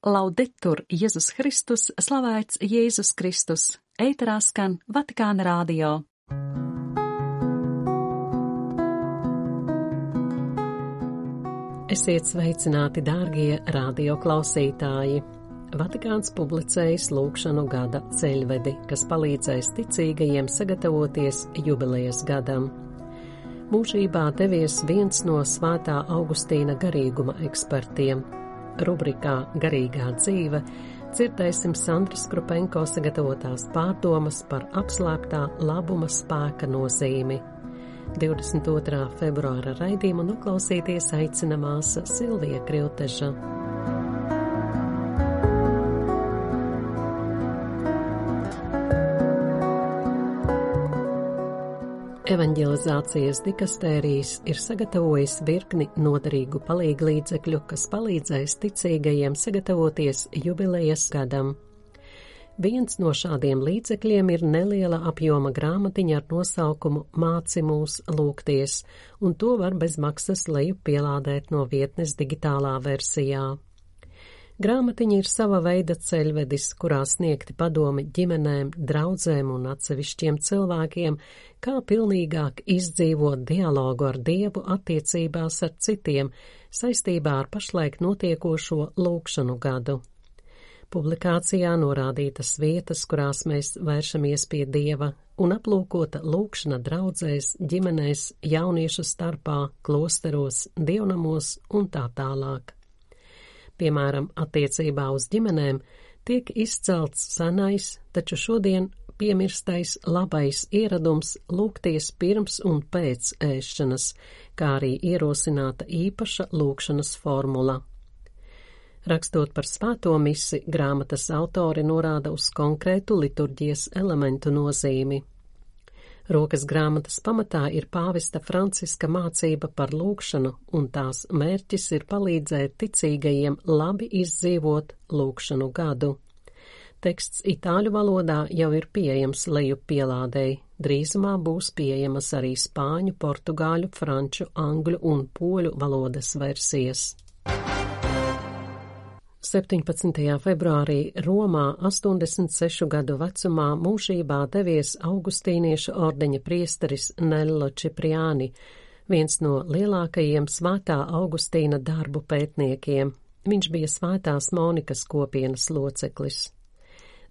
Laudetur Jēzus Kristus, slavēts Jēzus Kristus, ēterā skan Vatikāna rādio. Esiet sveicināti, dārgie radio klausītāji! Vatikāns publicējis lūkšanu gada ceļvedi, kas palīdzēs ticīgajiem sagatavoties jubilejas gadam mūžībā devies viens no svētā Augustīna garīguma ekspertiem. Rubrikā Garīgā dzīve dzirdēsim Sandras Krupenko sagatavotās pārdomas par apslēptā labuma spēka nozīmi. 22. februāra raidījumu noklausīties aicina māsa Silvija Krilteža. Evanģelizācijas dikastērijas ir sagatavojis virkni noderīgu palīglīdzekļu, kas palīdzēs ticīgajiem sagatavoties jubilejas gadam. Viens no šādiem līdzekļiem ir neliela apjoma grāmatiņa ar nosaukumu Māci mūs lūgties, un to var bez maksas leju pielādēt no vietnes digitālā versijā. Grāmatiņa ir sava veida ceļvedis, kurā sniegti padomi ģimenēm, draudzēm un atsevišķiem cilvēkiem, kā pilnīgāk izdzīvot dialogu ar Dievu attiecībās ar citiem saistībā ar pašlaik notiekošo lūkšanu gadu. Publikācijā norādītas vietas, kurās mēs vēršamies pie Dieva, un aplūkota lūkšana draudzēs, ģimenēs, jauniešu starpā, klosteros, dievnamos un tā tālāk piemēram, attiecībā uz ģimenēm, tiek izcelts senais, taču šodien piemirstais labais ieradums lūgties pirms un pēc ēšanas, kā arī ierosināta īpaša lūkšanas formula. Rakstot par svēto misi, grāmatas autori norāda uz konkrētu liturģijas elementu nozīmi. Rokas grāmatas pamatā ir pāvesta Franciska mācība par lūkšanu, un tās mērķis ir palīdzēt ticīgajiem labi izdzīvot lūkšanu gadu. Teksts itāļu valodā jau ir pieejams leju pielādēji, drīzumā būs pieejamas arī spāņu, portugāļu, franču, angļu un poļu valodas versijas. 17. februārī Romā 86 gadu vecumā mūžībā devies augustīniešu ordeņa priesteris Nello Cipriani, viens no lielākajiem svētā Augustīna darbu pētniekiem. Viņš bija svētās Monikas kopienas loceklis.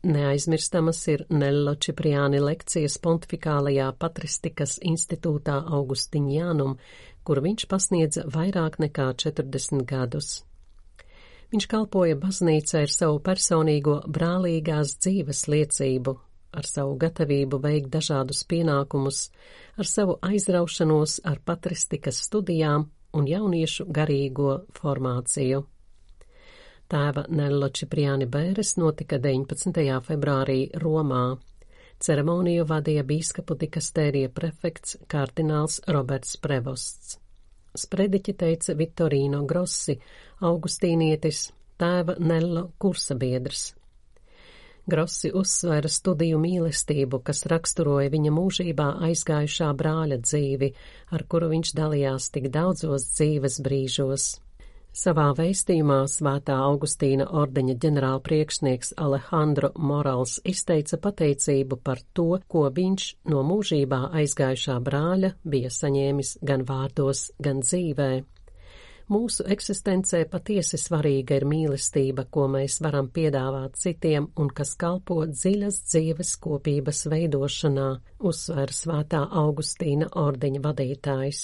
Neaizmirstamas ir Nello Cipriani lekcijas pontifikālajā patristikas institūtā Augustiņānum, kur viņš pasniedza vairāk nekā 40 gadus. Viņš kalpoja baznīcai ar savu personīgo brālīgās dzīves liecību, ar savu gatavību veikt dažādus pienākumus, ar savu aizraušanos ar patristikas studijām un jauniešu garīgo formāciju. Tēva Nello Cipriani Bēres notika 19. februārī Romā. Ceremoniju vadīja bīskapu dikastērija prefekts kardināls Roberts Prevosts. Sprediķi teica Vittorīno Grossi, augustīnietis, tēva Nello kursabiedrs. Grossi uzsvēra studiju mīlestību, kas raksturoja viņa mūžībā aizgājušā brāļa dzīvi, ar kuru viņš dalījās tik daudzos dzīves brīžos. Savā veistījumā svētā Augustīna ordeņa ģenerāla priekšnieks Alejandro Morals izteica pateicību par to, ko viņš no mūžībā aizgājušā brāļa bija saņēmis gan vārdos, gan dzīvē. Mūsu eksistencē patiesi svarīga ir mīlestība, ko mēs varam piedāvāt citiem un kas kalpo dziļas dzīves kopības veidošanā, uzsver svētā Augustīna ordeņa vadītājs.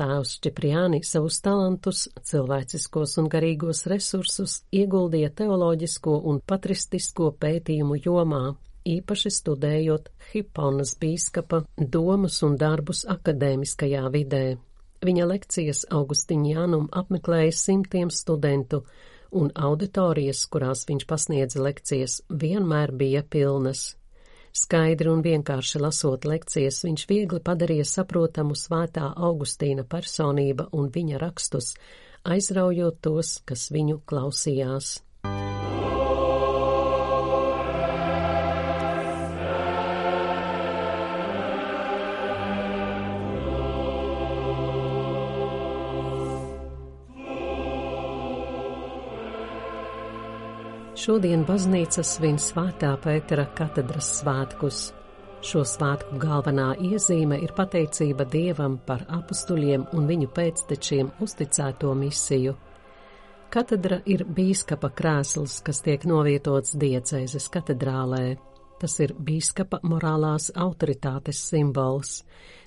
Tēvs Čipriāni savus talantus, cilvēciskos un garīgos resursus ieguldīja teoloģisko un patristisko pētījumu jomā, īpaši studējot Hiponas bīskapa domas un darbus akadēmiskajā vidē. Viņa lekcijas Augustiņānum apmeklēja simtiem studentu, un auditorijas, kurās viņš pasniedza lekcijas, vienmēr bija pilnas. Skaidri un vienkārši lasot lekcijas, viņš viegli padarīja saprotamu svētā Augustīna personība un viņa rakstus, aizraujot tos, kas viņu klausījās. Šodien baznīca svin svētā Pētera katedras svētkus. Šo svētku galvenā iezīme ir pateicība Dievam par apustuļiem un viņu pēctečiem uzticēto misiju. Katedra ir bīskapa krēsls, kas tiek novietots diecēzes katedrālē. Tas ir bīskapa morālās autoritātes simbols.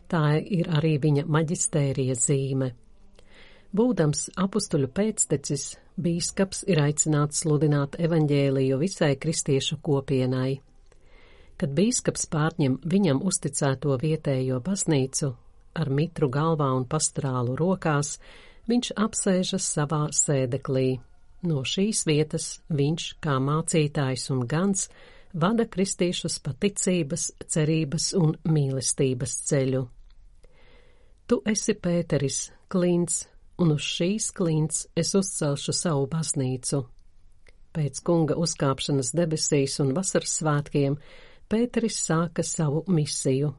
Tā ir arī viņa maģistērija zīme. Būdams apustuļu pēctecis, bīskaps ir aicināts sludināt evaņģēliju visai kristiešu kopienai. Kad bīskaps pārņem viņam uzticēto vietējo baznīcu, ar mitru galvā un pastrālu rokās, viņš apsēžas savā sēdeklī. No šīs vietas viņš, kā mācītājs un gans, vada kristiešus pa ticības, cerības un mīlestības ceļu. Tu esi Pēteris, Klints, un uz šīs klints es uzcelšu savu baznīcu. Pēc kunga uzkāpšanas debesīs un vasaras svētkiem Pēteris sāka savu misiju.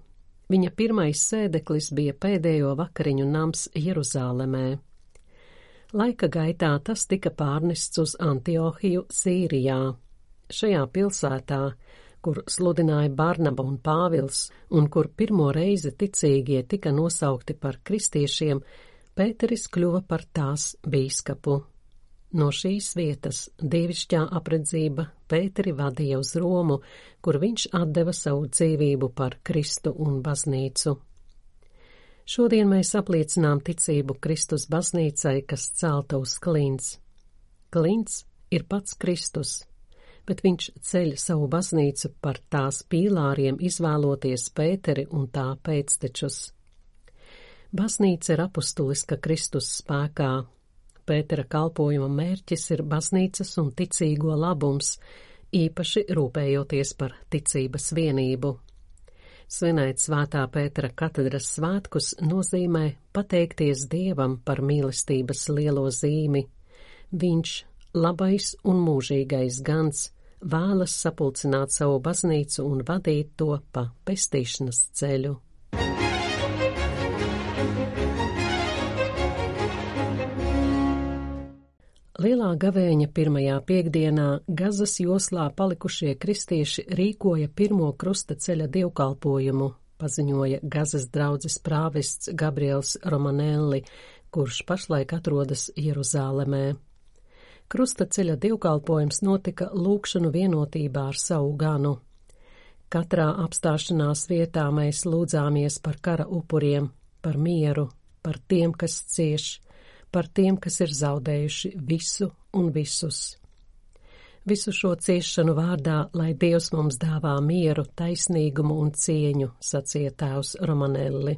Viņa pirmais sēdeklis bija pēdējo vakariņu nams Jeruzālemē. Laika gaitā tas tika pārnests uz Antiohiju Sīrijā. Šajā pilsētā, kur sludināja Barnaba un Pāvils, un kur pirmo reizi ticīgie tika nosaukti par kristiešiem, Pēteris kļuva par tās bīskapu. No šīs vietas dievišķā apredzība Pēteri vadīja uz Romu, kur viņš atdeva savu dzīvību par Kristu un baznīcu. Šodien mēs apliecinām ticību Kristus baznīcai, kas celta uz klints. Klints ir pats Kristus, bet viņš ceļ savu baznīcu par tās pīlāriem izvēloties Pēteri un tā pēctečus. Baznīca ir apustuliska Kristus spēkā. Pētera kalpojuma mērķis ir baznīcas un ticīgo labums, īpaši rūpējoties par ticības vienību. Svinēt svētā Pētera katedras svētkus nozīmē pateikties Dievam par mīlestības lielo zīmi. Viņš, labais un mūžīgais gans, vēlas sapulcināt savu baznīcu un vadīt to pa pestīšanas ceļu. Lielā gavēņa pirmajā piekdienā Gazas joslā palikušie kristieši rīkoja pirmo krusta ceļa dievkalpojumu, paziņoja Gazas draudzes prāvests Gabriels Romanelli, kurš pašlaik atrodas Jeruzālemē. Krusta ceļa dievkalpojums notika lūkšanu vienotībā ar savu ganu. Katrā apstāšanās vietā mēs lūdzāmies par kara upuriem, par mieru, par tiem, kas cieš, par tiem, kas ir zaudējuši visu un visus. Visu šo ciešanu vārdā, lai Dievs mums dāvā mieru, taisnīgumu un cieņu, sacīja tēvs Romanelli.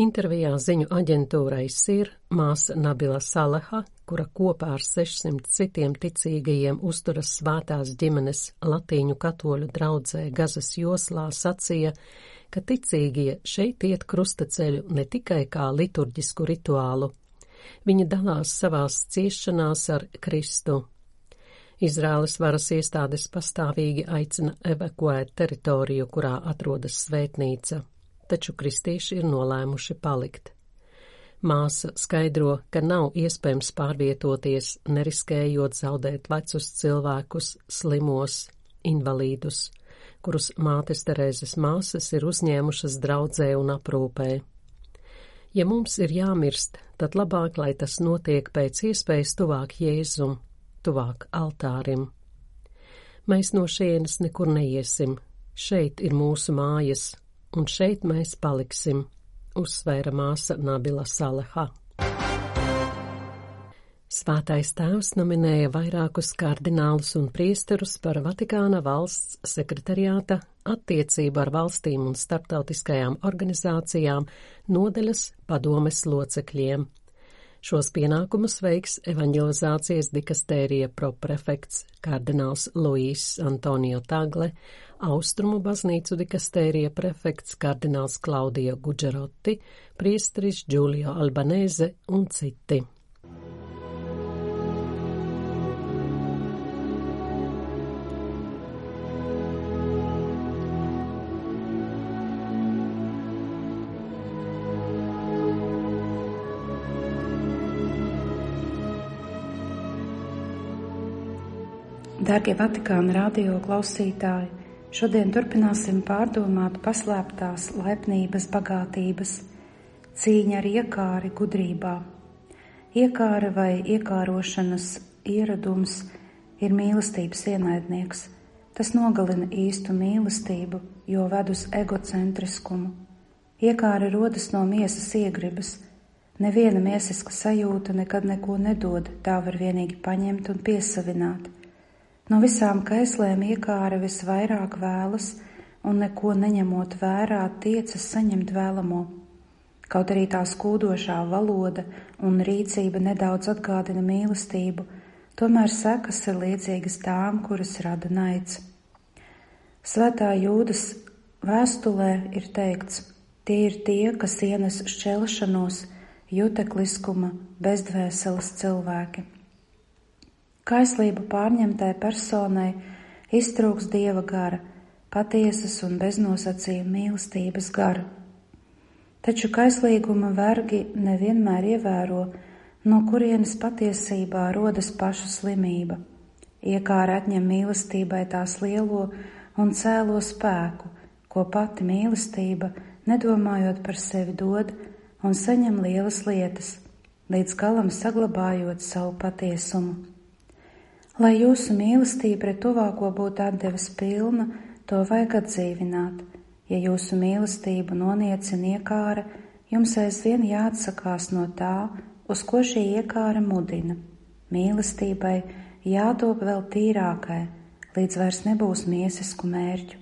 Intervijā ziņu aģentūrai SIR māsa Nabila Saleha, kura kopā ar 600 citiem ticīgajiem uzturas svētās ģimenes latīņu katoļu draudzē Gazas joslā, sacīja, ka ticīgie šeit iet krustaceļu ne tikai kā liturģisku rituālu, Viņi dalās savās ciešanās ar Kristu. Izrēlas varas iestādes pastāvīgi aicina evakuēt teritoriju, kurā atrodas svētnīca, taču kristieši ir nolēmuši palikt. Māsa skaidro, ka nav iespējams pārvietoties, neriskējot zaudēt vecus cilvēkus, slimos, invalīdus, kurus mātes Terēzes māsas ir uzņēmušas draudzē un aprūpē. Ja mums ir jāmirst, tad labāk, lai tas notiek pēc iespējas tuvāk Jēzum, tuvāk altārim. Mēs no šienes nekur neiesim, šeit ir mūsu mājas, un šeit mēs paliksim, uzsvēra māsa Nabila Saleha. Svētais tēvs nominēja vairākus kardinālus un priesterus par Vatikāna valsts sekretariāta attiecību ar valstīm un starptautiskajām organizācijām nodeļas padomes locekļiem. Šos pienākumus veiks evanģelizācijas dikastērija proprefekts kardināls Luīs Antonio Tagle, Austrumu baznīcu dikastērija prefekts kardināls Klaudija Gudžeroti, priestris Giulio Albanese un citi. Dārgie Vatikāna radio klausītāji, šodien turpināsim pārdomāt paslēptās laipnības bagātības, cīņa ar iekāri gudrībā. Iekāra vai iekārošanas ieradums ir mīlestības ienaidnieks. Tas nogalina īstu mīlestību, jo ved uz egocentriskumu. Iekāra rodas no miesas iegribas. Neviena miesiska sajūta nekad neko nedod, tā var vienīgi paņemt un piesavināt. No visām kaislēm iekāra visvairāk vēlas un neko neņemot vērā tiecas saņemt vēlamo. Kaut arī tā skūdošā valoda un rīcība nedaudz atgādina mīlestību, tomēr sekas ir līdzīgas tām, kuras rada naids. Svētā jūdas vēstulē ir teikts, tie ir tie, kas ienes šķelšanos, jutekliskuma, bezdvēseles cilvēki. Kaislību pārņemtai personai iztrūks dieva gara, patiesas un beznosacījuma mīlestības gara. Taču kaislīguma vergi nevienmēr ievēro, no kurienes patiesībā rodas paša slimība. Iekāra atņem mīlestībai tās lielo un cēlo spēku, ko pati mīlestība, nedomājot par sevi, dod un saņem lielas lietas, līdz galam saglabājot savu patiesumu. Lai jūsu mīlestība pret tuvāko būtu atdeves pilna, to vajag atdzīvināt. Ja jūsu mīlestību noniecina iekāra, jums aizvien jāatsakās no tā, uz ko šī iekāra mudina. Mīlestībai jātop vēl tīrākai, līdz vairs nebūs miesisku mērķu.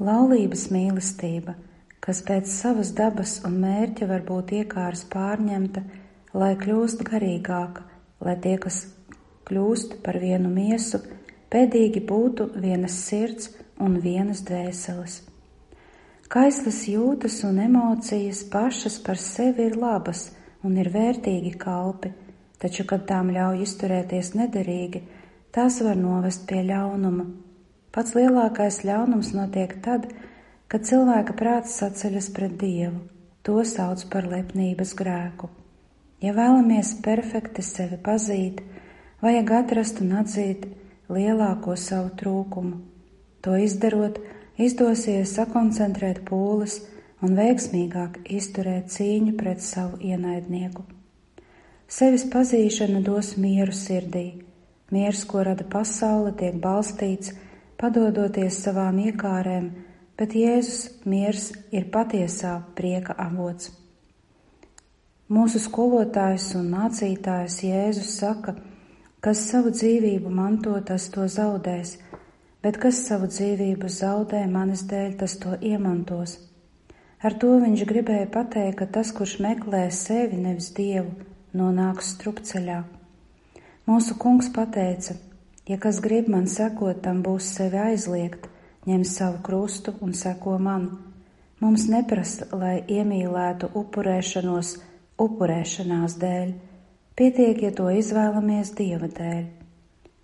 Laulības mīlestība, kas pēc savas dabas un mērķa var būt iekāras pārņemta, lai kļūst garīgāka, lai tie, kas kļūst par vienu miesu, pēdīgi būtu vienas sirds un vienas dvēseles. Kaislas jūtas un emocijas pašas par sevi ir labas un ir vērtīgi kalpi, taču, kad tām ļauj izturēties nederīgi, tās var novest pie ļaunuma. Pats lielākais ļaunums notiek tad, kad cilvēka prāts saceļas pret Dievu. To sauc par lepnības grēku. Ja vēlamies perfekti sevi pazīt, vajag atrast un atzīt lielāko savu trūkumu. To izdarot, izdosies sakoncentrēt pūles un veiksmīgāk izturēt cīņu pret savu ienaidnieku. Sevis pazīšana dos mieru sirdī. Miers, ko rada pasaule, tiek balstīts, padodoties savām iekārēm, bet Jēzus miers ir patiesā prieka avots. Mūsu skolotājs un mācītājs Jēzus saka, ka Kas savu dzīvību manto, tas to zaudēs, bet kas savu dzīvību zaudē manis dēļ, tas to iemantos. Ar to viņš gribēja pateikt, ka tas, kurš meklē sevi, nevis dievu, nonāks strupceļā. Mūsu kungs pateica, ja kas grib man sekot, tam būs sevi aizliegt, ņem savu krustu un seko man. Mums neprasa, lai iemīlētu upurēšanos upurēšanās dēļ Pietiek, ja to izvēlamies Dieva dēļ.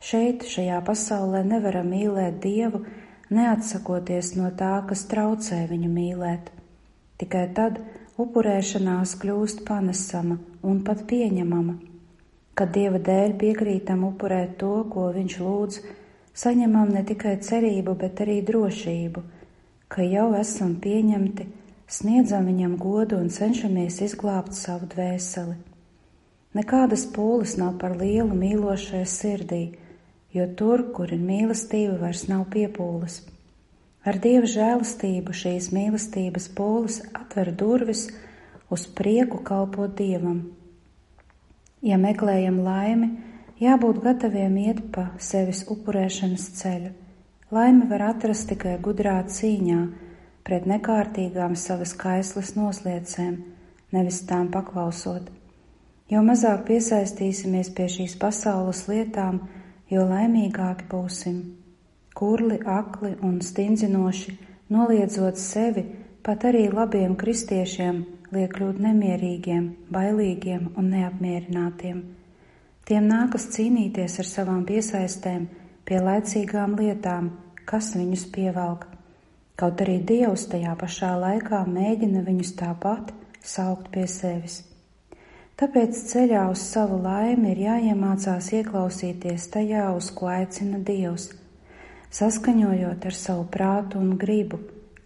Šeit, šajā pasaulē, nevaram mīlēt Dievu, neatsakoties no tā, kas traucē viņu mīlēt. Tikai tad upurēšanās kļūst panesama un pat pieņemama. Kad Dieva dēļ piekrītam upurēt to, ko Viņš lūdz, saņemam ne tikai cerību, bet arī drošību, ka jau esam pieņemti, sniedzam Viņam godu un cenšamies izglābt savu dvēseli. Nekādas pūles nav par lielu mīlošai sirdī, jo tur, kur ir mīlestība, vairs nav piepūles. Ar dieva žēlastību šīs mīlestības pūles atver durvis uz prieku kalpot dievam. Ja meklējam laimi, jābūt gataviem iet pa sevis upurēšanas ceļu. Laimi var atrast tikai gudrā cīņā pret nekārtīgām savas kaislas nosliecēm, nevis tām paklausot. Jo mazāk piesaistīsimies pie šīs pasaules lietām, jo laimīgāki būsim. Kurli, akli un stingzinoši, noliedzot sevi, pat arī labiem kristiešiem liek kļūt nemierīgiem, bailīgiem un neapmierinātiem. Tiem nākas cīnīties ar savām piesaistēm pie laicīgām lietām, kas viņus pievelk. Kaut arī Dievs tajā pašā laikā mēģina viņus tāpat saukt pie sevis. Tāpēc ceļā uz savu laimi ir jāiemācās ieklausīties tajā, uz ko aicina Dievs, saskaņojot ar savu prātu un gribu,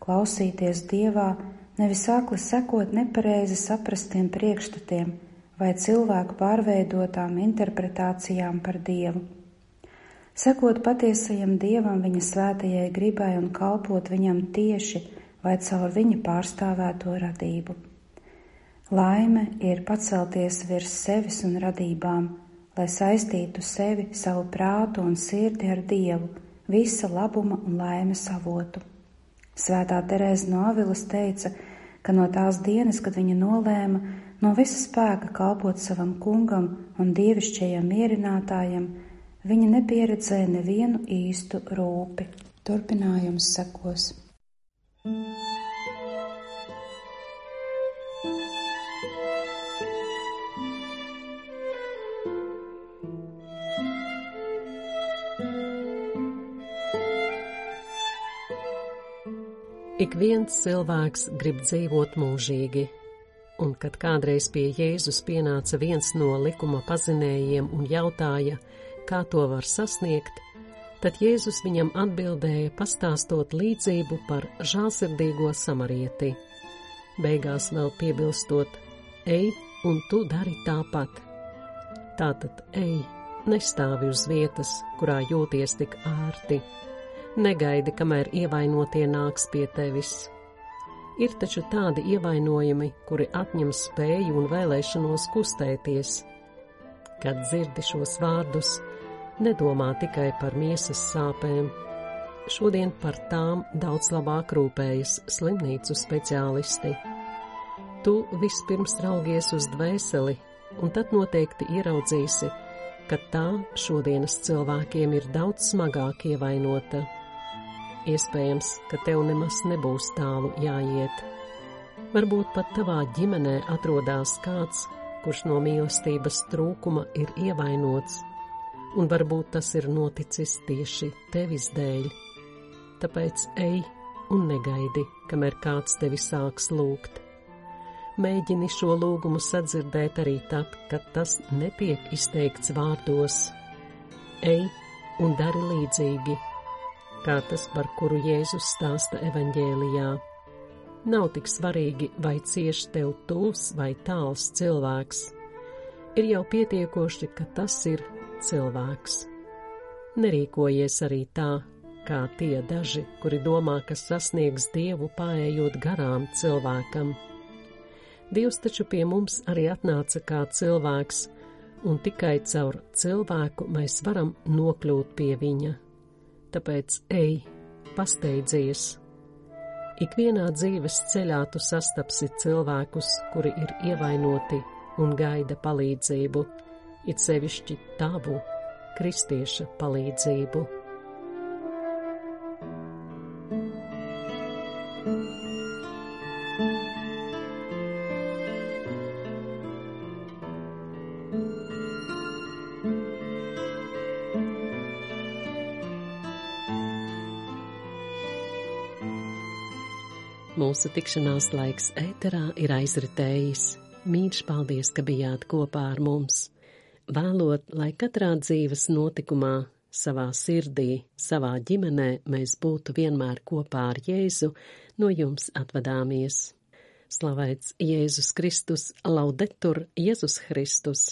klausīties Dievā, nevis akli sekot nepareizi saprastiem priekšstatiem vai cilvēku pārveidotām interpretācijām par Dievu. Sekot patiesajam Dievam, viņa svētajai gribai un kalpot viņam tieši vai caur viņa pārstāvēto radību. Laime ir pacelties virs sevis un radībām, lai saistītu sevi, savu prātu un sirdi ar Dievu, visa labuma un laimes avotu. Svētā Terēza no Avilas teica, ka no tās dienas, kad viņa nolēma no visa spēka kalpot savam kungam un dievišķajam mierinātājam, viņa nepieredzēja nevienu īstu rūpi. Turpinājums sekos. Ik viens cilvēks grib dzīvot mūžīgi, un kad kādreiz pie Jēzus pienāca viens no likuma pazinējiem un jautāja, kā to var sasniegt, tad Jēzus viņam atbildēja, pastāstot līdzību par žālsirdīgo samarieti. Beigās vēl piebilstot: Ej, un tu dari tāpat. Tātad ej, nestāvi uz vietas, kurā jūties tik ērti Negaidi, kamēr ievainotie nāks pie tevis. Ir taču tādi ievainojumi, kuri atņem spēju un vēlēšanos kustēties. Kad dzirdi šos vārdus, nedomā tikai par miesas sāpēm. Šodien par tām daudz labāk rūpējas slimnīcu speciālisti. Tu vispirms raugies uz dvēseli, un tad noteikti ieraudzīsi, ka tā šodienas cilvēkiem ir daudz smagāk ievainota. Iespējams, ka tev nemaz nebūs tālu jāiet. Varbūt pat tavā ģimenē atrodas kāds, kurš no mīlestības trūkuma ir ievainots, un varbūt tas ir noticis tieši tevis dēļ. Tāpēc ej un negaidi, kamēr kāds tevi sāks lūgt. Mēģini šo lūgumu sadzirdēt arī tad, kad tas netiek izteikts vārdos. Ej un dari līdzīgi kā tas, par kuru Jēzus stāsta evaņģēlijā. Nav tik svarīgi, vai cieši tev tūs vai tāls cilvēks. Ir jau pietiekoši, ka tas ir cilvēks. Nerīkojies arī tā, kā tie daži, kuri domā, ka sasniegs Dievu pārējot garām cilvēkam. Dievs taču pie mums arī atnāca kā cilvēks, un tikai caur cilvēku mēs varam nokļūt pie viņa tāpēc ej, pasteidzies. Ikvienā dzīves ceļā tu sastapsi cilvēkus, kuri ir ievainoti un gaida palīdzību, it sevišķi tavu, kristieša palīdzību. Mūsu tikšanās laiks ēterā ir aizritējis. Mīļš paldies, ka bijāt kopā ar mums. Vēlot, lai katrā dzīves notikumā, savā sirdī, savā ģimenē mēs būtu vienmēr kopā ar Jēzu, no jums atvadāmies. Slavēts Jēzus Kristus, laudetur Jēzus Kristus!